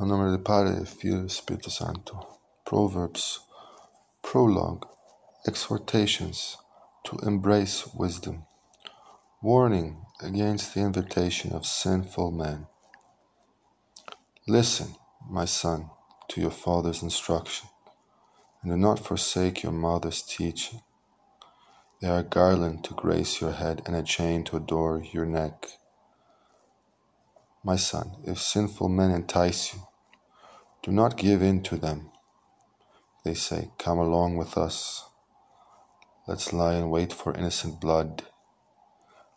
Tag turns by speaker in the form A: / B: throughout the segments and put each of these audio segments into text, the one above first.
A: Em nome del Padre, Filho e Espírito Santo. Proverbs, prologue, exhortations to embrace wisdom, warning against the invitation of sinful men. Listen, my son, to your father's instruction, and do not forsake your mother's teaching. They are a garland to grace your head and a chain to adorn your neck. My son, if sinful men entice you, do not give in to them. They say, Come along with us. Let's lie in wait for innocent blood.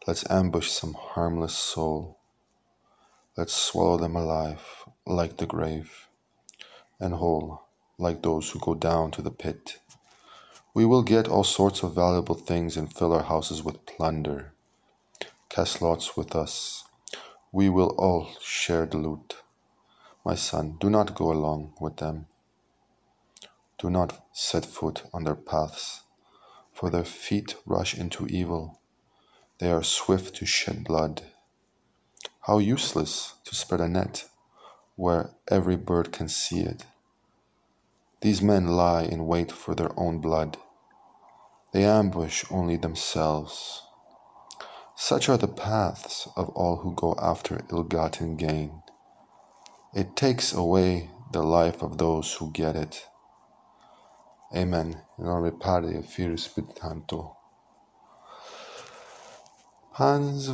A: Let's ambush some harmless soul. Let's swallow them alive, like the grave, and whole, like those who go down to the pit. We will get all sorts of valuable things and fill our houses with plunder. Cast lots with us. We will all share the loot. My son, do not go along with them. Do not set foot on their paths, for their feet rush into evil. They are swift to shed blood. How useless to spread a net where every bird can see it. These men lie in wait for their own blood. They ambush only themselves. Such are the paths of all who go after ill gotten gain. It takes away the life of those who get it. Amen. In nome Padre, Figlio Spirito Santo. Hans